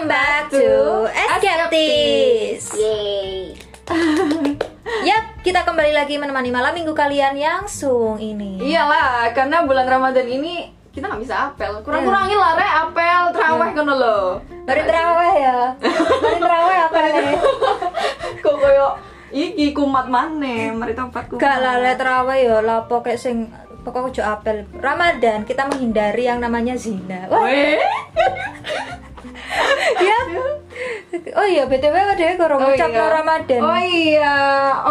Welcome back to Escaptis. Yeay. Yap, kita kembali lagi menemani malam minggu kalian yang sung ini. Iyalah, karena bulan Ramadan ini kita nggak bisa apel. Kurang-kurangin lah re apel terawih kono lo. Bari terawih ya. Bari terawih apa nih? Kok koyo iki kumat maneh, mari tempat kumat. Gak lah, le terawih ya lapo kayak sing pokok ojo apel. Ramadan kita menghindari yang namanya zina. Wah, Weh. ya. Oh iya, BTW ada kurang Oh ucap iya. Ramadan. Oh iya,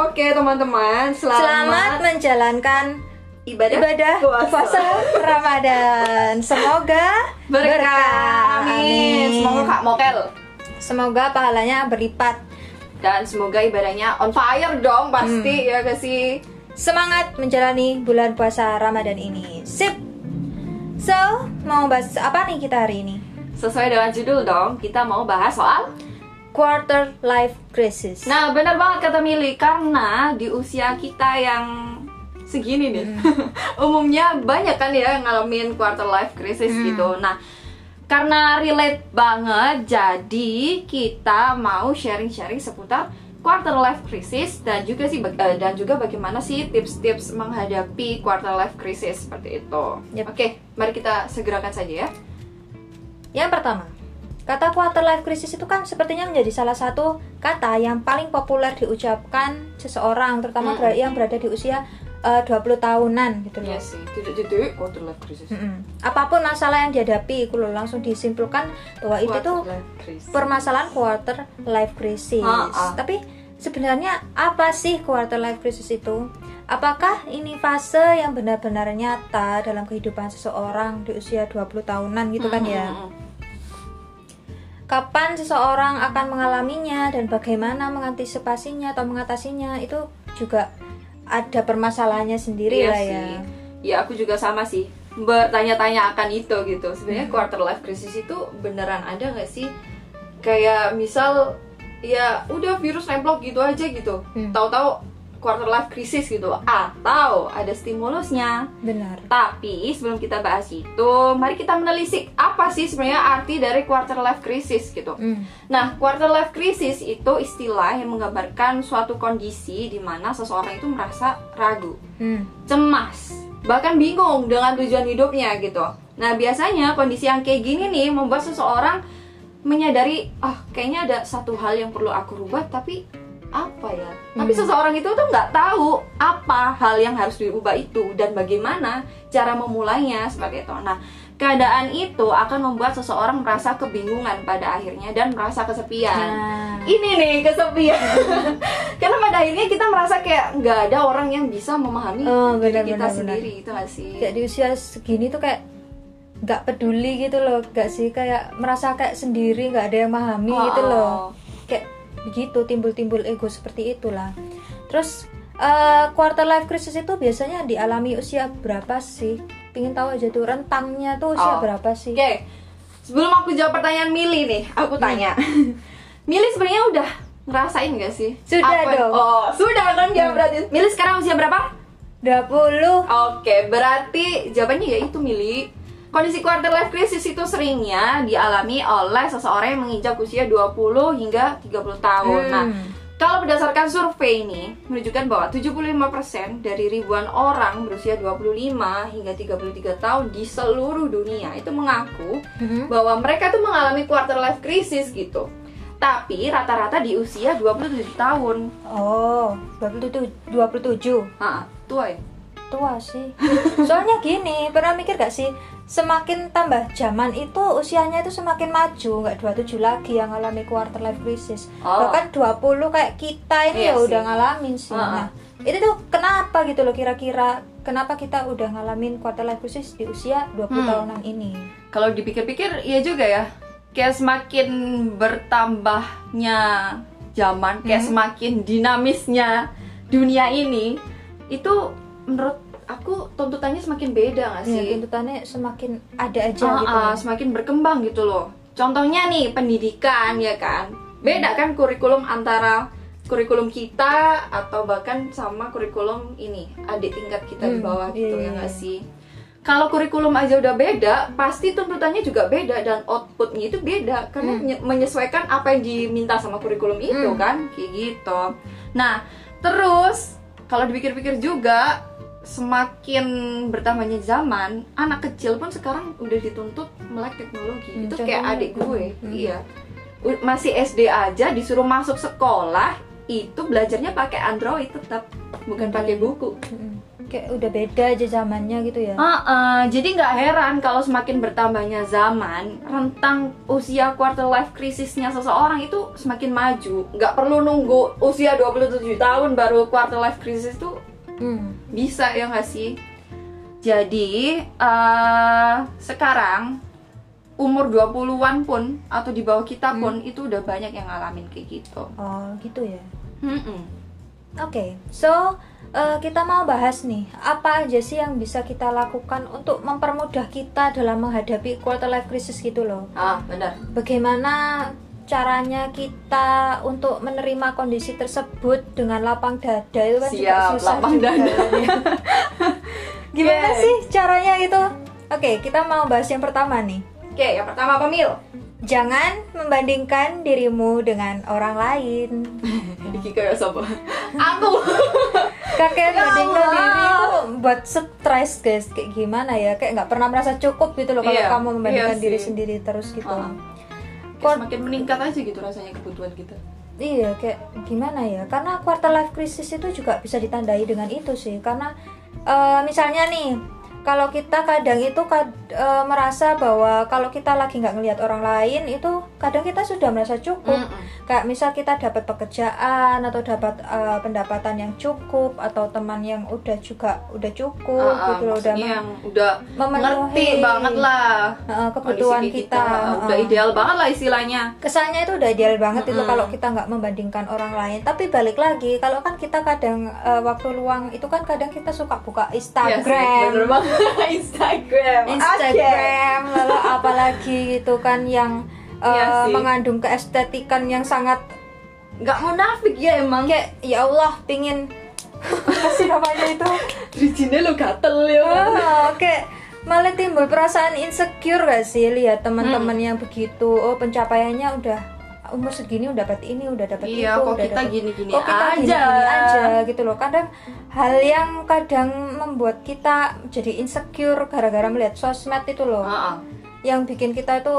oke teman-teman, selamat, Selamat menjalankan ibadah, ibadah puasa. Ramadan. Semoga berkah. Amin. Semoga kak mokel Semoga pahalanya berlipat. dan semoga ibadahnya on fire dong pasti ya gak sih? Semangat menjalani bulan puasa Ramadan ini. Sip. So, mau bahas apa nih kita hari ini? Sesuai dengan judul dong, kita mau bahas soal Quarter life crisis. Nah, benar banget kata Mili karena di usia kita yang segini nih, umumnya banyak kan ya yang ngalamin quarter life crisis gitu. Nah, karena relate banget, jadi kita mau sharing-sharing seputar quarter life crisis dan juga sih eh, dan juga bagaimana sih tips-tips menghadapi quarter life crisis seperti itu. Yap. Oke, mari kita segerakan saja ya. Yang pertama, kata quarter life crisis itu kan sepertinya menjadi salah satu kata yang paling populer diucapkan seseorang, terutama Mm. yang berada di usia eh, 20 tahunan gitu loh. Iya sih, tidak tidak quarter life crisis. Mm-mm. Apa pun masalah yang dihadapi, itu loh, langsung disimpulkan bahwa itu Quarter tuh life crisis. permasalahan quarter life crisis. Ha-ha. Tapi sebenarnya apa sih quarter life crisis itu? Apakah ini fase yang benar-benar nyata dalam kehidupan seseorang di usia 20 tahunan gitu kan ya? Kapan seseorang akan mengalaminya dan bagaimana mengantisipasinya atau mengatasinya itu juga ada permasalahannya sendiri Iya lah sih. ya. Ya aku juga sama sih bertanya-tanya akan itu gitu. Sebenarnya quarter life crisis itu beneran ada nggak sih? Kayak misal ya udah virus nemplok gitu aja gitu. Hmm. Tahu-tahu quarter life crisis gitu atau ada stimulusnya. Benar. Tapi sebelum kita bahas itu, mari kita menelisik apa sih sebenarnya arti dari quarter life crisis gitu. Hmm. Nah, quarter life crisis itu istilah yang menggambarkan suatu kondisi di mana seseorang itu merasa ragu, Hmm. cemas, bahkan bingung dengan tujuan hidupnya gitu. Nah, biasanya kondisi yang kayak gini nih membuat seseorang menyadari, ah kayaknya ada satu hal yang perlu aku rubah, tapi apa ya? Tapi Hmm. seseorang itu tuh nggak tahu apa hal yang harus diubah itu dan bagaimana cara memulainya sebagai itu. Nah, keadaan itu akan membuat seseorang merasa kebingungan pada akhirnya dan merasa kesepian Nah. ini nih kesepian karena pada akhirnya kita merasa kayak nggak ada orang yang bisa memahami Oh, diri benar, kita benar, sendiri itu gak sih kayak di usia segini tuh kayak nggak peduli gitu loh nggak sih? Kayak merasa kayak sendiri nggak ada yang memahami Oh, gitu loh. Oh. kayak begitu timbul-timbul ego seperti itulah. Terus eh, quarter life crisis itu biasanya dialami usia berapa sih? Pingin tahu aja tuh rentangnya tuh usia Oh. berapa sih? Oke sebelum aku jawab pertanyaan Mili nih aku tanya. Mili sebenarnya udah ngerasain gak sih? Sudah dong. oh sudah kan ya berarti. Mili sekarang usia berapa? 20 Oke, berarti jawabannya ya itu Mili. Kondisi quarter life crisis itu seringnya dialami oleh seseorang yang menginjak usia 20 hingga 30 tahun. Hmm. Nah, kalau berdasarkan survei ini menunjukkan bahwa 75% dari ribuan orang berusia 25 hingga 33 tahun di seluruh dunia itu mengaku Mhm. bahwa mereka tuh mengalami quarter life crisis gitu. Tapi rata-rata di usia 27 tahun. oh 27 27 Ah, tua ya? Tua sih soalnya gini pernah mikir gak sih semakin tambah zaman itu usianya itu semakin maju nggak 27 lagi yang ngalami quarter life crisis Oh. bahkan 20 kayak kita ini Iya ya sih. udah ngalamin sih Heeh. nah itu tuh kenapa gitu loh kira-kira kenapa kita udah ngalamin quarter life crisis di usia 20 Hmm. tahunan ini kalau dipikir-pikir iya juga ya kayak semakin bertambahnya zaman kayak Hmm. semakin dinamisnya dunia ini itu menurut aku tuntutannya semakin beda gak ya, sih tuntutannya semakin ada aja Ah, gitu loh. semakin berkembang gitu loh contohnya nih pendidikan ya kan beda kan kurikulum antara kurikulum kita atau bahkan sama kurikulum ini adik tingkat kita di Hmm, bawah gitu iya, ya iya. nggak sih kalau kurikulum aja udah beda, pasti tuntutannya juga beda dan outputnya itu beda karena Hmm. menye- menyesuaikan apa yang diminta sama kurikulum itu Hmm. kan, kayak gitu. Nah, terus kalau dipikir-pikir juga semakin bertambahnya zaman, anak kecil pun sekarang udah dituntut melek teknologi. Hmm, itu kayak adik gue, Hmm. iya. U- Masih SD aja disuruh masuk sekolah itu belajarnya pakai Android tetap bukan pakai buku. Mm-mm. kayak udah beda aja zamannya gitu ya Ah, ah, jadi nggak heran kalau semakin bertambahnya zaman, rentang usia quarter life krisisnya seseorang itu semakin maju. Nggak perlu nunggu usia 27 tahun baru quarter life crisis itu Hmm. bisa ya nggak sih? Jadi eh, sekarang umur 20-an pun atau di bawah kita pun itu udah banyak yang ngalamin kayak gitu. oh gitu ya Mm-mm. Oke, so eh, kita mau bahas nih apa aja sih yang bisa kita lakukan untuk mempermudah kita dalam menghadapi quarter life crisis gitu loh. Ah, benar. Bagaimana caranya kita untuk menerima kondisi tersebut dengan lapang dada itu kan juga Siap, susah lapang juga dada. ya. Gimana Oke. sih caranya itu? Oke, kita mau bahas yang pertama nih. Oke, yang pertama pemil. Jangan membandingkan dirimu dengan orang lain. Iki kayak siapa? Aku. kakek Ya bandingkan diri itu buat stres guys kayak gimana ya kayak nggak pernah merasa cukup gitu loh kalau Iya, kamu membandingkan iya diri sendiri terus gitu Ah. Kor- semakin meningkat aja gitu rasanya kebutuhan kita. iya kayak gimana ya karena quarter life crisis itu juga bisa ditandai dengan itu sih karena eh, misalnya nih kalau kita kadang itu kad- eh, merasa bahwa kalau kita lagi nggak ngelihat orang lain itu kadang kita sudah merasa cukup Mm-mm. kayak misal kita dapat pekerjaan atau dapat eh, pendapatan yang cukup atau teman yang udah juga udah cukup Ah, ah, gitu loh udah yang udah memenuhi banget lah eh, kebutuhan kondisi kita, Ah, udah eh. ideal banget lah istilahnya. kesannya itu udah ideal banget itu Mm-mm. kalau kita nggak membandingkan orang lain tapi balik lagi kalau kan kita kadang eh, waktu luang itu kan kadang kita suka buka Instagram banget. Instagram. Instagram lalu apalagi gitu kan yang Iya sih. mengandung keestetikan yang sangat. Nggak munafik ya emang. kayak ya Allah pingin apa sih namanya itu Rijinnya lo gatel ya. kayak malah timbul perasaan insecure gak sih lihat teman-teman Hmm. yang begitu oh pencapaiannya udah umur segini udah dapat ini udah dapat Iya, itu kok udah kita gini-gini kok kita aja. gini-gini aja gitu loh kadang hal yang kadang membuat kita jadi insecure gara-gara melihat sosmed itu loh Ah, ah. yang bikin kita itu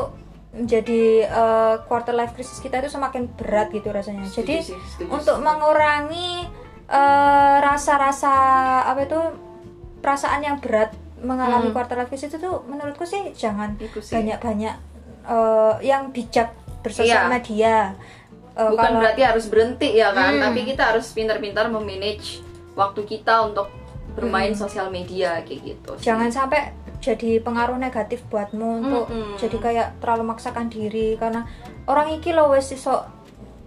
menjadi eh, quarter life crisis kita itu semakin berat gitu rasanya Setuju jadi sih, setuju untuk mengurangi eh, rasa-rasa apa itu perasaan yang berat mengalami Hmm. quarter life crisis itu tuh menurutku sih jangan banyak-banyak eh, yang bijak bersosial Iya. media Eh, Bukan kalau- berarti harus berhenti ya kan, Hmm. tapi kita harus pintar-pintar memanage waktu kita untuk bermain Hmm. sosial media kayak gitu. sih. jangan sampai jadi pengaruh negatif buatmu untuk Mm-mm. jadi kayak terlalu maksakan diri karena orang iki lo wes iso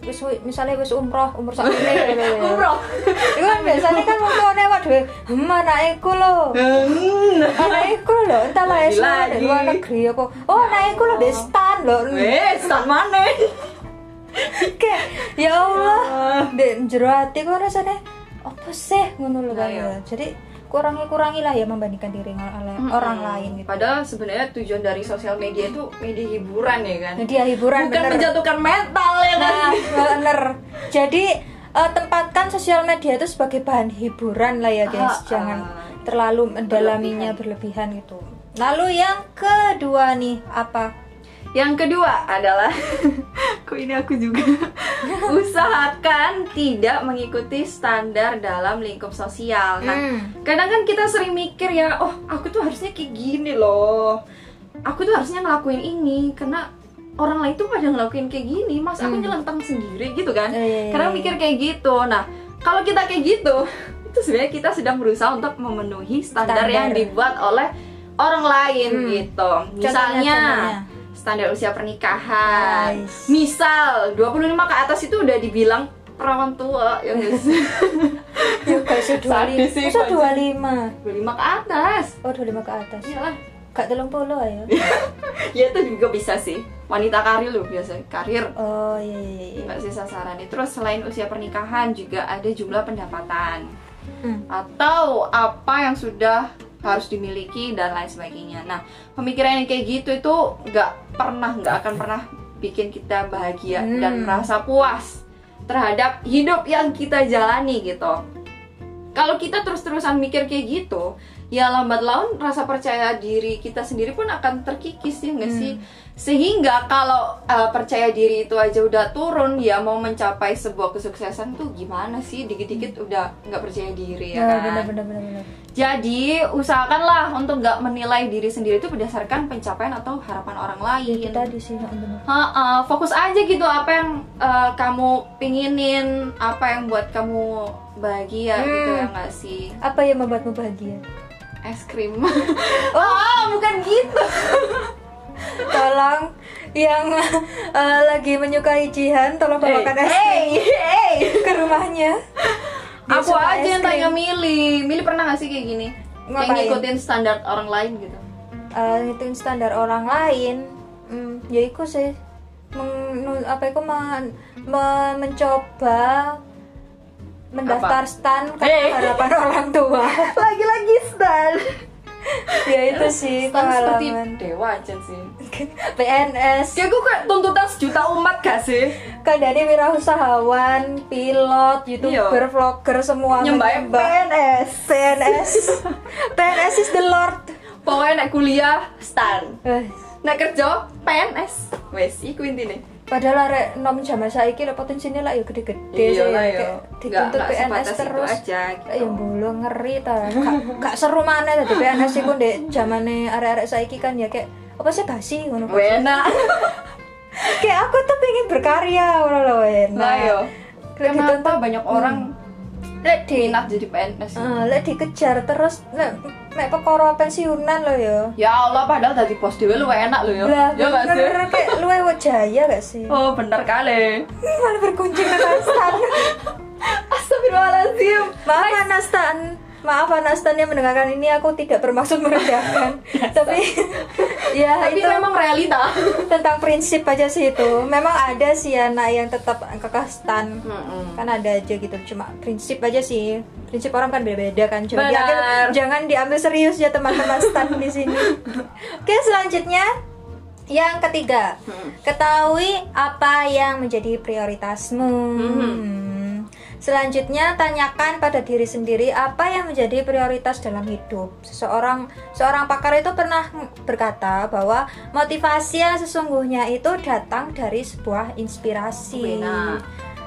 wis misalnya wis umroh umur sak ini Umroh. itu kan biasanya kan wong tuane awak dhewe "Hmm, anakku lo Hmm. anakku lo entah lah di luar negeri apa oh anakku lo di stan lo Wes, start mana? kayak ya Allah di jero hati kok rasanya apa sih? Ngono lho kan ya. Jadi kurangi kurangi lah ya membandingkan diri dengan orang- orang lain gitu. Padahal sebenarnya tujuan dari sosial media itu media hiburan ya kan. media hiburan Bukan bener. menjatuhkan mental ya kan. nah bener. Jadi eh, tempatkan sosial media itu sebagai bahan hiburan lah ya guys. Ah, jangan ah. terlalu mendalaminya berlebihan gitu. Lalu yang kedua nih apa Yang kedua adalah kok ini aku juga usahakan tidak mengikuti standar dalam lingkup sosial. Nah, Hmm. kadang kan kita sering mikir ya, oh aku tuh harusnya kayak gini loh. Aku tuh harusnya ngelakuin ini karena orang lain tuh pada ngelakuin kayak gini, mas aku Hmm. nyelentang sendiri gitu kan. Iya, iya, iya. Kadang mikir kayak gitu. Nah, kalau kita kayak gitu, itu sebenarnya kita sedang berusaha untuk memenuhi standar, Standar. yang dibuat oleh orang lain Hmm. gitu. Contohnya, Misalnya contohnya. Standar usia pernikahan. Nice. Misal 25 ke atas itu udah dibilang perawan tua ya guys. ya guys ya Sadis sih, 25 masa Pak. 25 25 ke atas. oh 25 ke atas Iyalah. gak telung puluh ayo Ya itu juga bisa sih. Wanita karir loh biasa. Karir oh iya iya iya nggak sih sasaran. Terus selain usia pernikahan juga ada jumlah pendapatan Hmm. atau apa yang sudah harus dimiliki dan lain sebagainya. Nah, pemikiran yang kayak gitu itu nggak pernah nggak akan pernah bikin kita bahagia Hmm. dan merasa puas terhadap hidup yang kita jalani gitu. Kalau kita terus-terusan mikir kayak gitu, ya lambat laun rasa percaya diri kita sendiri pun akan terkikis ya nggak sih? Sehingga kalau uh, percaya diri itu aja udah turun, ya mau mencapai sebuah kesuksesan tuh gimana sih? Dikit-dikit udah nggak percaya diri ya Nah, kan? benar benar benar benar. Jadi usahakanlah untuk nggak menilai diri sendiri itu berdasarkan pencapaian atau harapan orang lain. Kita di sini fokus aja gitu apa yang uh, kamu pinginin, apa yang buat kamu bahagia gitu Hmm. ya nggak sih? Apa yang membuatmu bahagia? Es krim. oh, bukan gitu. Tolong yang eh, lagi menyukai Jihan tolong bawakan es krim hey, hey. ke rumahnya. Dia Aku aja yang tanya. Mili. Mili pernah gak sih kayak gini? Kayak Ngapain? ngikutin standar orang lain gitu. Eh, ngikutin standar orang lain. Hmm, ya iku sih Meng- apa itu men- me- mencoba mendaftar stan karena Eh. harapan orang tua. Lagi-lagi stan. ya itu sih Stan seperti pengalaman. dewa aja sih. PNS. Kayak gue kayak tuntutan sejuta umat gak sih? Kadang wirausahawan, pilot, youtuber, Iya. vlogger semua Nyembah PNS. PNS. PNS is the Lord. Pokoknya naik kuliah stan. Eh, Naik kerja PNS. Wes, iku intine. Padahal arek nom zaman saiki lah potensinya lah ya gede-gede Iya sih, lah, ya. ya. Dituntut PNS terus. aja, gitu. Ya bulu ngeri ta. Gak, seru mana tadi PNS iku ndek zamane arek-arek saiki kan ya kayak apa sih basi ngono. Wena. Kayak aku tuh pengen berkarya ngono lho enak. Nah, yo. Kayak Kenapa banyak orang lek di minat jadi PNS? Eh, lek dikejar terus lek mek perkara pensiunan lo ya. Ya Allah, padahal dari pos dewe lu enak lu ya. Lah, Ya gak sih? kayak luwe jaya gak sih? Oh, bener kali. Malah berkunjung ke Nastan. Astagfirullahaladzim. Maaf Anastan. Maaf Anastan yang mendengarkan ini aku tidak bermaksud merendahkan. Tapi ya Tapi itu memang realita. tentang prinsip aja sih itu. Memang ada sih anak yang tetap kekeh stan. Mm-mm. Kan ada aja gitu. Cuma prinsip aja sih. Prinsip orang kan beda-beda kan. Cuma diambil- jangan diambil serius ya teman-teman stan di sini. Oke, selanjutnya yang ketiga, Hmm. ketahui apa yang menjadi prioritasmu. Hmm. Selanjutnya, tanyakan pada diri sendiri apa yang menjadi prioritas dalam hidup. Seseorang seorang pakar itu pernah berkata bahwa motivasi yang sesungguhnya itu datang dari sebuah inspirasi. Benar.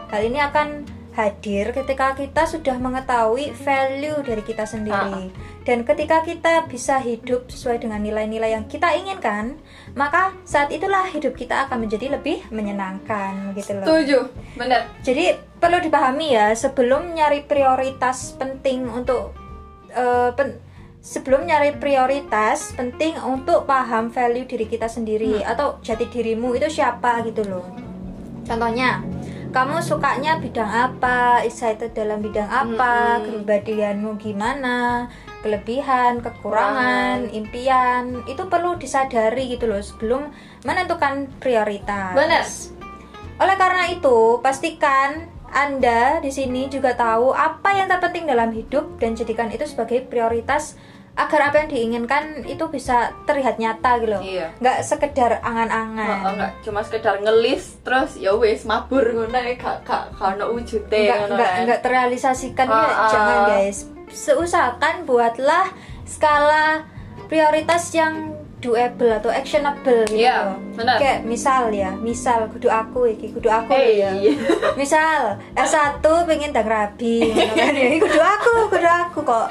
Hal ini akan hadir ketika kita sudah mengetahui value dari kita sendiri. Dan ketika kita bisa hidup sesuai dengan nilai-nilai yang kita inginkan, maka saat itulah hidup kita akan menjadi lebih menyenangkan gitu loh. Setuju, bener. Jadi perlu dipahami ya sebelum nyari prioritas penting untuk eh, pen- sebelum nyari prioritas penting untuk paham value diri kita sendiri atau jati dirimu itu siapa gitu loh. Contohnya, kamu sukanya bidang apa, excited dalam bidang apa, kepribadianmu gimana, kelebihan, kekurangan, impian, itu perlu disadari gitu loh sebelum menentukan prioritas. Bener. Oleh karena itu, pastikan Anda di sini juga tahu apa yang terpenting dalam hidup dan jadikan itu sebagai prioritas agar apa yang diinginkan itu bisa terlihat nyata gitu loh. Iya. Nggak sekedar Oh, angan-angan. enggak cuma sekedar ngelis terus ya wes mabur ngono ya gak gak gak wujude nggak nggak kan. nggak terrealisasikan ya Ah, ah. jangan guys seusahakan buatlah skala prioritas yang doable atau actionable gitu Iya, benar. kayak misal ya misal kudu aku iki kudu aku Hey. ya misal S1 pengen rabi ngono kan ya iki kudu aku kudu aku kok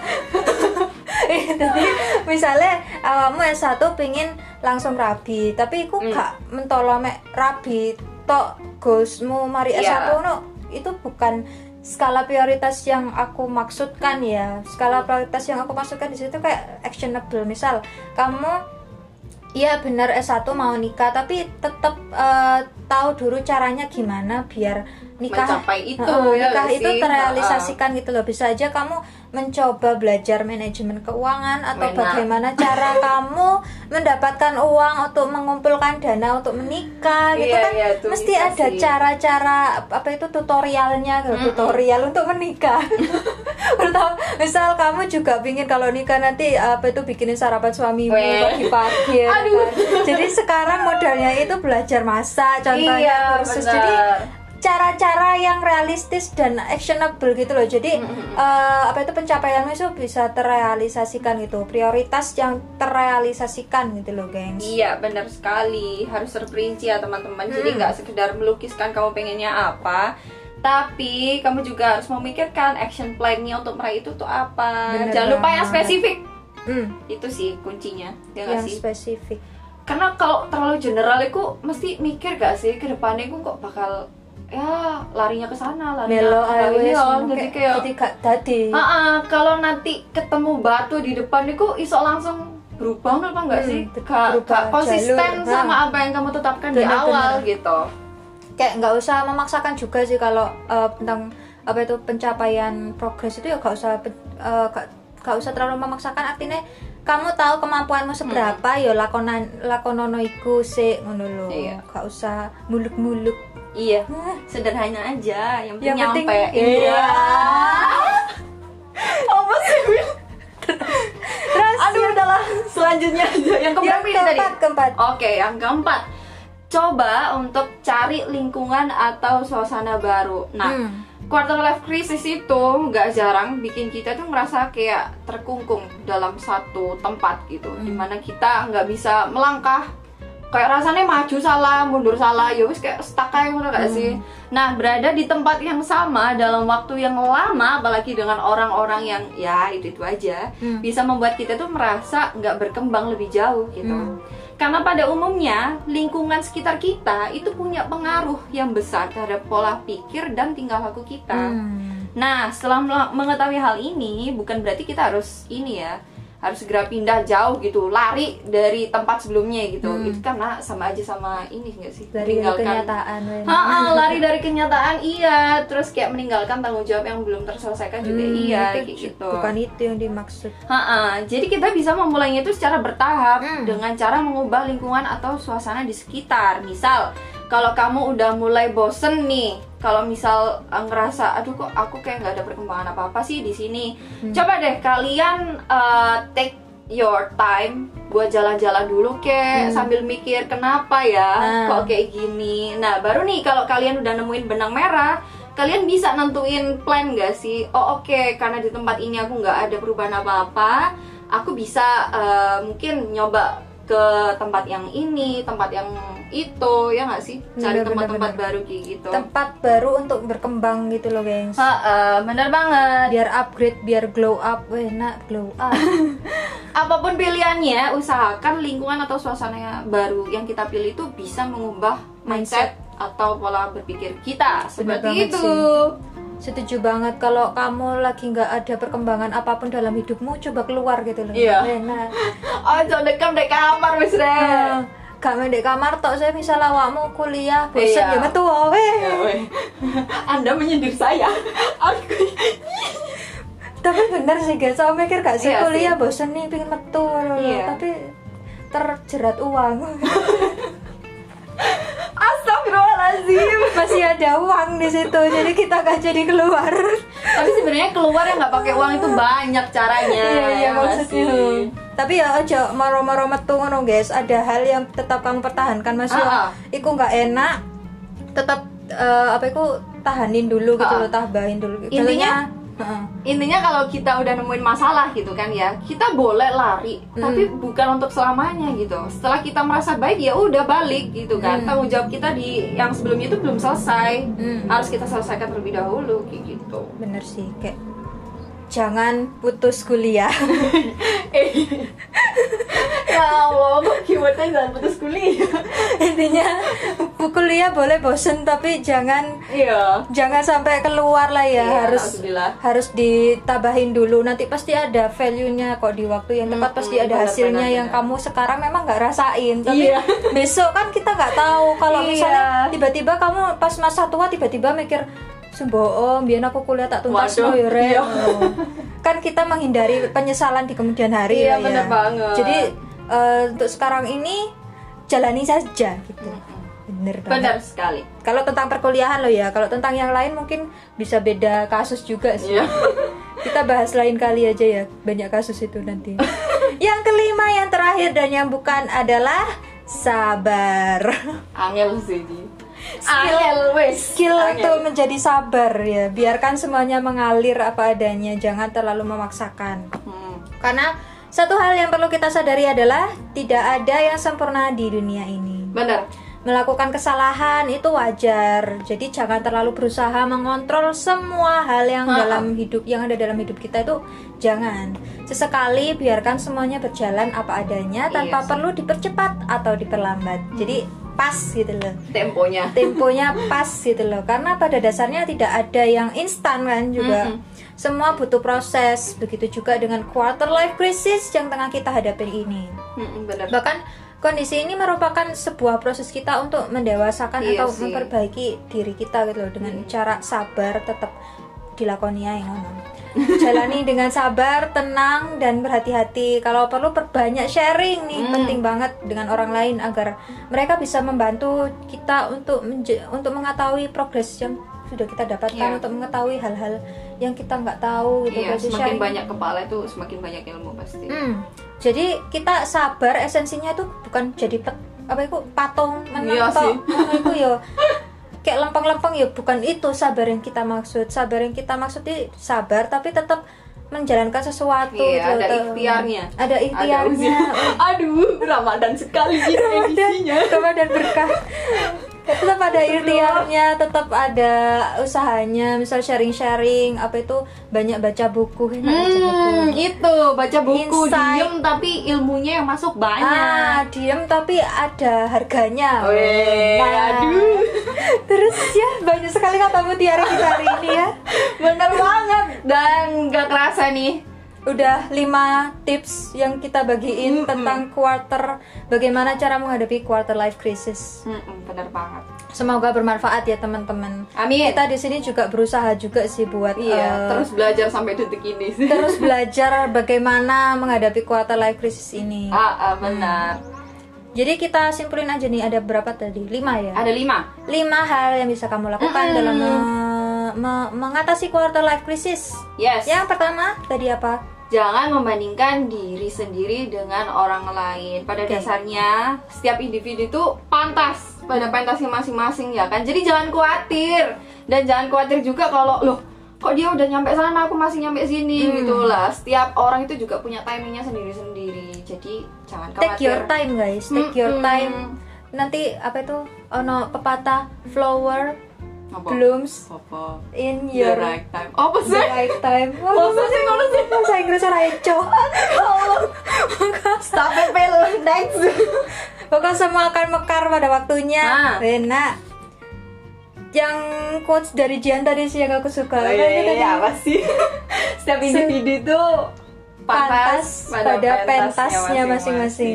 Jadi misalnya awakmu S1 pengen langsung rabi tapi iku Hmm. gak mentolo mek rabi tok goalsmu mari S1 Iya. no itu bukan skala prioritas yang aku maksudkan ya skala prioritas yang aku maksudkan di situ kayak actionable misal kamu Iya benar S1 mau nikah tapi tetap eh, tahu dulu caranya gimana biar nikah Mencapai itu, Heeh, ya nikah itu sih? terrealisasikan gitu loh. Bisa aja kamu mencoba belajar manajemen keuangan atau bagaimana cara kamu mendapatkan uang untuk mengumpulkan dana untuk menikah gitu Iya, kan. iya, mesti ada cara-cara apa itu tutorialnya gitu, tutorial untuk menikah. Atau misal kamu juga pingin kalau nikah nanti apa itu bikinin sarapan suamimu pagi-pagi ya Aduh. kan? jadi sekarang modalnya itu belajar masak contohnya Iya, kursus. Benar. jadi cara-cara yang realistis dan actionable gitu loh jadi eh, apa itu pencapaianmu itu bisa terrealisasikan gitu prioritas yang terrealisasikan gitu loh gengs Iya benar sekali harus terperinci ya teman-teman. Jadi nggak sekedar melukiskan kamu pengennya apa, tapi kamu juga harus memikirkan action plan-nya untuk meraih itu tuh apa. Bener Jangan lupa yang banget. spesifik. Hmm, Itu sih kuncinya, ya yang sih? spesifik Karena kalau terlalu general aku mesti mikir gak sih ke depannya aku kok bakal ya larinya ke sana, larinya melo ae wis, jadi kayak gak tadi Ah, ah, kalau nanti ketemu batu di depan itu iso langsung berubah apa enggak Hmm, sih? Gak, berubah gak konsisten jalur. sama Nah. apa yang kamu tetapkan di Bener-bener. awal gitu. kayak nggak usah memaksakan juga sih kalau eh, tentang apa itu pencapaian progres itu ya nggak usah nggak usah terlalu memaksakan artinya kamu tahu kemampuanmu seberapa ya lakonan lakonono iku sih ngono lho Iya. nggak usah muluk-muluk Iya, sederhana aja, yang penting yang penting nyampe. iya Apa sih, Wil? terus Aduh, udahlah. Selanjutnya aja yang yang keberapa ini tadi? keempat keempat Oke, yang keempat. Coba untuk cari lingkungan atau suasana baru. Nah, Hmm. quarter life crisis itu nggak jarang bikin kita tuh merasa kayak terkungkung dalam satu tempat gitu, Hmm. di mana kita nggak bisa melangkah. Kayak rasanya maju salah, mundur salah, ya wis kayak stuck kayak ngono Hmm. gak sih? Nah, berada di tempat yang sama dalam waktu yang lama, apalagi dengan orang-orang yang ya itu-itu aja, Hmm. bisa membuat kita tuh merasa nggak berkembang lebih jauh gitu. Hmm. Karena pada umumnya lingkungan sekitar kita itu punya pengaruh yang besar terhadap pola pikir dan tingkah laku kita. Hmm. Nah, setelah mengetahui hal ini, bukan berarti kita harus ini ya, harus segera pindah jauh gitu, lari dari tempat sebelumnya gitu. Hmm. Itu karena sama aja sama ini enggak sih? dari, dari Meninggalkan- kenyataan Wen. Ha-ha, lari dari kenyataan iya, terus kayak meninggalkan tanggung jawab yang belum terselesaikan juga Hmm, iya itu kayak gitu. bukan itu yang dimaksud Ha-ha, Jadi kita bisa memulainya itu secara bertahap Hmm. dengan cara mengubah lingkungan atau suasana di sekitar. Misal, kalau kamu udah mulai bosen nih, kalau misal eh, ngerasa, aduh kok aku kayak nggak ada perkembangan apa apa sih di sini, Hmm. coba deh kalian eh, take your time buat jalan-jalan dulu kek Hmm. sambil mikir kenapa ya Nah. kok kayak gini. Nah baru nih kalau kalian udah nemuin benang merah, kalian bisa nentuin plan gak sih? Oh oke karena di tempat ini aku nggak ada perubahan apa-apa, aku bisa eh, mungkin nyoba ke tempat yang ini, tempat yang itu, ya nggak sih? Cari Bener, bener, tempat-tempat baru kayak gitu. tempat baru untuk berkembang gitu loh gengs Ha, eh, bener banget. biar upgrade biar glow up enak glow up Apa pun pilihannya, usahakan lingkungan atau suasana yang baru yang kita pilih itu bisa mengubah mindset, atau pola berpikir kita. Seperti itu. sih. setuju banget kalau kamu lagi nggak ada perkembangan apa pun dalam hidupmu coba keluar gitu loh Iya. enak Oh, jangan dekam dek kamar wis. Nah, gak di kamar tok saya misal awakmu kuliah bosen Iya. ya metu wae Ya, weh. Anda menyindir saya. Aku tapi bener sih guys saya mikir gak sih Iya kuliah sih. bosen nih pengen metu. Iya. tapi terjerat uang Astagfirullahaladzim. masih ada uang di situ jadi kita gak jadi keluar Tapi sebenarnya keluar yang nggak pakai uang itu banyak caranya. iya iya ya maksudnya sih? Tapi ya aja maro-maro metu ngono guys ada hal yang tetap kamu pertahankan masih Ah, ah. iku nggak enak tetap eh, apa iku tahanin dulu gitu Ah, loh tabahin dulu Intinya- Heeh. Intinya kalau kita udah nemuin masalah gitu kan ya, kita boleh lari, Hmm. tapi bukan untuk selamanya gitu. Setelah kita merasa baik ya udah balik gitu kan. Hmm. Tanggung jawab kita di yang sebelumnya itu belum selesai. Hmm. Harus kita selesaikan terlebih dahulu kayak gitu. bener sih kayak jangan putus kuliah ya Allah, kok keywordnya jangan putus kuliah. intinya kuliah boleh bosen tapi jangan iya jangan sampai keluar lah ya Iya, harus harus ditabahin dulu nanti pasti ada value-nya kok di waktu yang tepat pasti ada benar, hasilnya benar, yang benar. kamu sekarang memang nggak rasain tapi Iya. besok kan kita nggak tahu kalau Iya. misalnya tiba-tiba kamu pas masa tua tiba-tiba mikir Sumbo, biar aku kuliah tak tuntas Waduh, no, ya, Ren." iya. kan kita menghindari penyesalan di kemudian hari Iya, ya. benar banget. Jadi eh, untuk sekarang ini jalani saja gitu. Bener banget. benar sekali Kalau tentang perkuliahan lo ya, kalau tentang yang lain mungkin bisa beda kasus juga sih. Iya. Kita bahas lain kali aja ya, banyak kasus itu nanti. yang kelima, yang terakhir dan yang bukan adalah sabar. angel sih. Skill- wes Skill Angel. untuk menjadi sabar ya, biarkan semuanya mengalir apa adanya, jangan terlalu memaksakan. Hmm. Karena satu hal yang perlu kita sadari adalah tidak ada yang sempurna di dunia ini. benar Melakukan kesalahan itu wajar. Jadi jangan terlalu berusaha mengontrol semua hal yang Ha-ha. dalam hidup yang ada dalam hidup kita itu jangan. Sesekali biarkan semuanya berjalan apa adanya tanpa Iya perlu dipercepat atau diperlambat. Jadi pas gitu loh. temponya Temponya pas gitu loh. Karena pada dasarnya tidak ada yang instan kan juga. Mm-mm. Semua butuh proses. Begitu juga dengan quarter life crisis yang tengah kita hadapi ini. Hmm, benar Bahkan kondisi ini merupakan sebuah proses kita untuk mendewasakan Iya atau sih. memperbaiki diri kita gitu loh dengan cara sabar tetap dilakoni ya yang ngomong. Jalani dengan sabar, tenang dan berhati-hati. Kalau perlu perbanyak sharing nih, Hmm. penting banget dengan orang lain agar mereka bisa membantu kita untuk untuk mengetahui progres yang sudah kita dapatkan Iya. untuk mengetahui hal-hal yang kita nggak tahu gitu. iya Pasti semakin sharing. banyak kepala itu semakin banyak ilmu pasti Hmm. Jadi kita sabar esensinya itu bukan jadi pet- apa itu patung menang sih. Ngono iku yo kayak lempeng-lempeng ya bukan itu sabar yang kita maksud. Sabar yang kita maksud itu sabar tapi tetap menjalankan sesuatu Iya, gitu, ada ikhtiarnya. Ada ikhtiarnya. aduh ramadan sekali edisinya Ramadan berkah. tetap ada ikhtiarnya, tetap ada usahanya, misal sharing-sharing, apa itu banyak baca buku, enak baca buku. Hmm, itu baca buku Insight. diem tapi ilmunya yang masuk Ah, banyak. diem tapi ada harganya. Weh, Nah, aduh. Terus ya banyak sekali kata mutiara kita hari ini ya. Bener banget dan gak kerasa nih. Udah 5 tips yang kita bagiin Mm-mm. tentang quarter bagaimana cara menghadapi quarter life crisis. Mm-mm, bener banget. Semoga bermanfaat ya teman-teman. Amin. Kita di sini juga berusaha juga sih buat Iya, eh, terus belajar sampai detik ini. terus belajar bagaimana menghadapi quarter life crisis ini. ah, ah, benar. Jadi kita simpulin aja nih ada berapa tadi? 5 ya. Ada lima. lima hal yang bisa kamu lakukan Mm-mm. dalam me- me- mengatasi quarter life crisis. Yes. Yang pertama tadi apa? Jangan membandingkan diri sendiri dengan orang lain. Pada Oke. dasarnya, setiap individu itu pantas pada pentasnya masing-masing ya kan. Jadi jangan khawatir dan jangan khawatir juga kalau loh kok dia udah nyampe sana aku masih nyampe sini Hmm. gitu lah. Setiap orang itu juga punya timingnya sendiri-sendiri. Jadi jangan khawatir. Take your time guys, take your time. Nanti apa itu? Ono pepatah flower Apa? blooms Apa? in The your right time. Apa the sih? right time. Masa sih ngono sih? Bahasa Inggris ora eco. Stop it, Phil. Next. Pokoknya semua akan mekar pada waktunya. Nah. Enak. Yang quotes dari Jian tadi sih yang aku suka. Oh, Apa iya, itu iya, iya, apa sih? Setiap individu itu pantas pada, pentasnya masing-masing.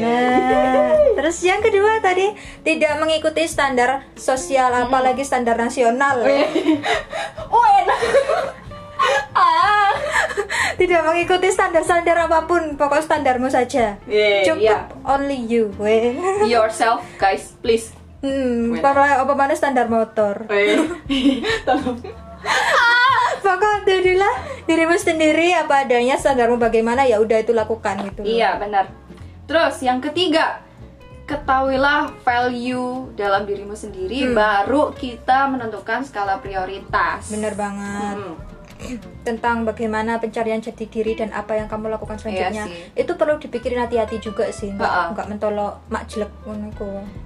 Nah, terus yang kedua tadi tidak mengikuti standar sosial apalagi standar nasional. oh enak. ah. Tidak mengikuti standar-standar apa pun, pokok standarmu saja. Iya, Cukup iya. only you. Yourself, guys, please. Hmm, para apa mana standar motor. Eh, tolong. Pokok jadilah dirimu sendiri apa adanya standarmu bagaimana ya udah itu lakukan gitu. Iya, benar. Terus yang ketiga, ketahuilah value dalam dirimu sendiri Hmm. baru kita menentukan skala prioritas. Bener banget. Hmm. tentang bagaimana pencarian jati diri dan apa yang kamu lakukan selanjutnya Iya itu perlu dipikirin hati-hati juga sih nggak nggak mentolok mak jelek.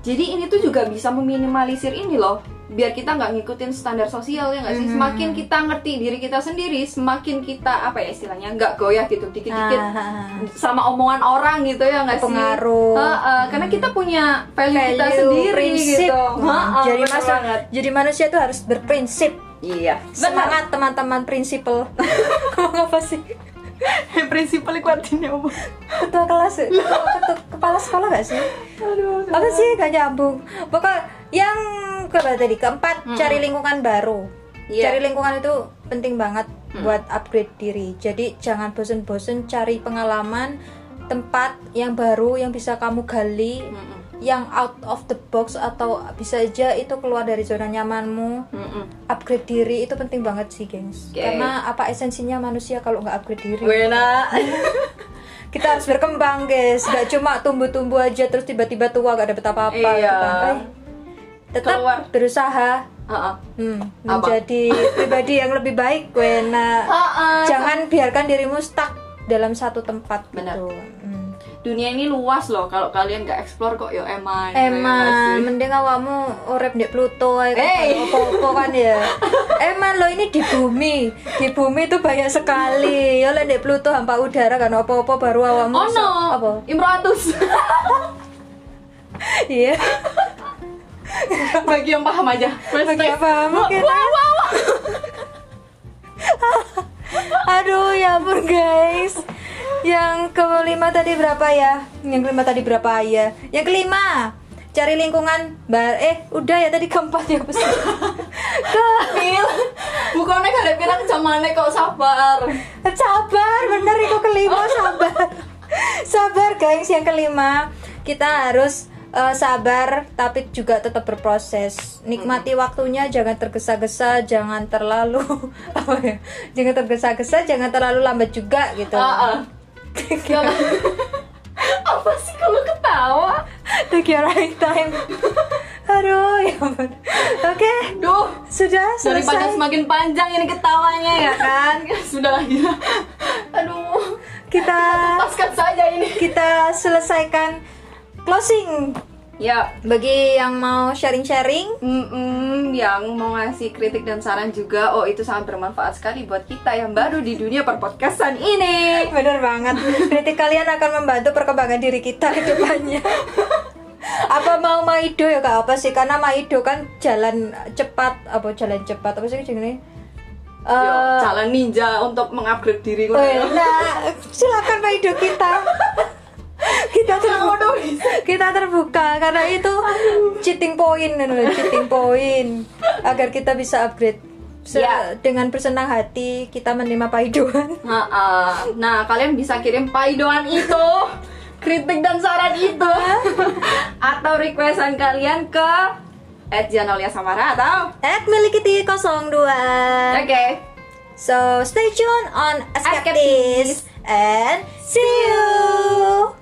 Jadi ini tuh juga bisa meminimalisir ini loh biar kita nggak ngikutin standar sosial ya nggak sih Mhm. semakin kita ngerti diri kita sendiri semakin kita apa ya istilahnya nggak goyah gitu dikit-dikit Ah, ah, ah. sama omongan orang gitu ya nggak sih Pengaruh. Heeh, karena kita punya value, kita Value, sendiri prinsip. gitu Hmm, Heeh, jadi masa, banget. jadi manusia itu harus berprinsip iya semangat teman-teman prinsipal ngomong apa sih prinsipal kuatinnya apa? Ketua kelas. Ketua, kepala sekolah gak sih? Aduh apa sih? gak nyambung. Pokok yang keberapa tadi keempat cari lingkungan baru. Iya. cari lingkungan itu penting banget buat upgrade diri. Jadi jangan bosen-bosen cari pengalaman tempat yang baru yang bisa kamu gali. Mm-mm. Yang out of the box atau bisa aja itu keluar dari zona nyamanmu Mm-mm. upgrade diri itu penting banget sih gengs Oke. karena apa esensinya manusia kalau nggak upgrade diri Wena kita harus berkembang guys gak cuma tumbuh-tumbuh aja terus tiba-tiba tua gak dapet apa-apa Iya. gitu kan. Eh, tetap Keluar. berusaha Heeh. hmm, Apa? menjadi pribadi yang lebih baik Wena Heeh. jangan biarkan dirimu stuck dalam satu tempat Benar. gitu. Dunia ini luas loh kalau kalian nggak explore kok yo eman ya nggak Eman, sih? mending awakmu urip di Pluto ae kan Hey. opo-opo kan ya. Eman lo ini di bumi. Di bumi itu banyak sekali. Ya lek di Pluto hampa udara kan opo-opo baru awakmu oh no apa? Imratus Iya. bagi yang paham aja Bagi yang paham, oke. wah, wah, wah. Aduh ya ampun guys. Yang kelima tadi berapa ya? Yang kelima tadi berapa ya? Yang kelima cari lingkungan bar eh udah ya tadi keempat ya pasti ke Pil bukannya kalian bilang zamane kok sabar. Sabar bener itu kelima sabar. Sabar guys yang kelima. Kita harus eh, sabar tapi juga tetap berproses. Nikmati waktunya jangan tergesa-gesa jangan terlalu apa ya? Jangan tergesa-gesa jangan terlalu lambat juga gitu. Ah, ah. Jangan. apa sih kalau ketawa? Take your right time. Aduh ya ampun. Oke. Duh. Sudah daripada selesai semakin panjang ini ketawanya ya kan? Sudah gila. Aduh. Kita lepaskan saja ini. kita selesaikan closing ya bagi yang mau sharing-sharing Mm-mm, yang mau ngasih kritik dan saran juga oh itu sangat bermanfaat sekali buat kita yang baru di dunia perpodcastan ini Bener banget. Kritik kalian akan membantu perkembangan diri kita ke depannya. apa mau Maido ya gak apa sih karena Maido kan jalan cepat apa jalan cepat apa sih jenenge? Yo, Eh, jalan ninja untuk mengupgrade diri oh ya, nah, silakan Maido kita. Kita terbuka, kita terbuka karena itu cheating point cheating point. Agar kita bisa upgrade. Se- Ya. dengan bersenang hati kita menerima paidoan. Nah, nah, kalian bisa kirim paidoan itu, kritik dan saran itu, atau requestan kalian ke @janolia samara atau at milikiti 02 oke. So stay tuned on Escape and see you.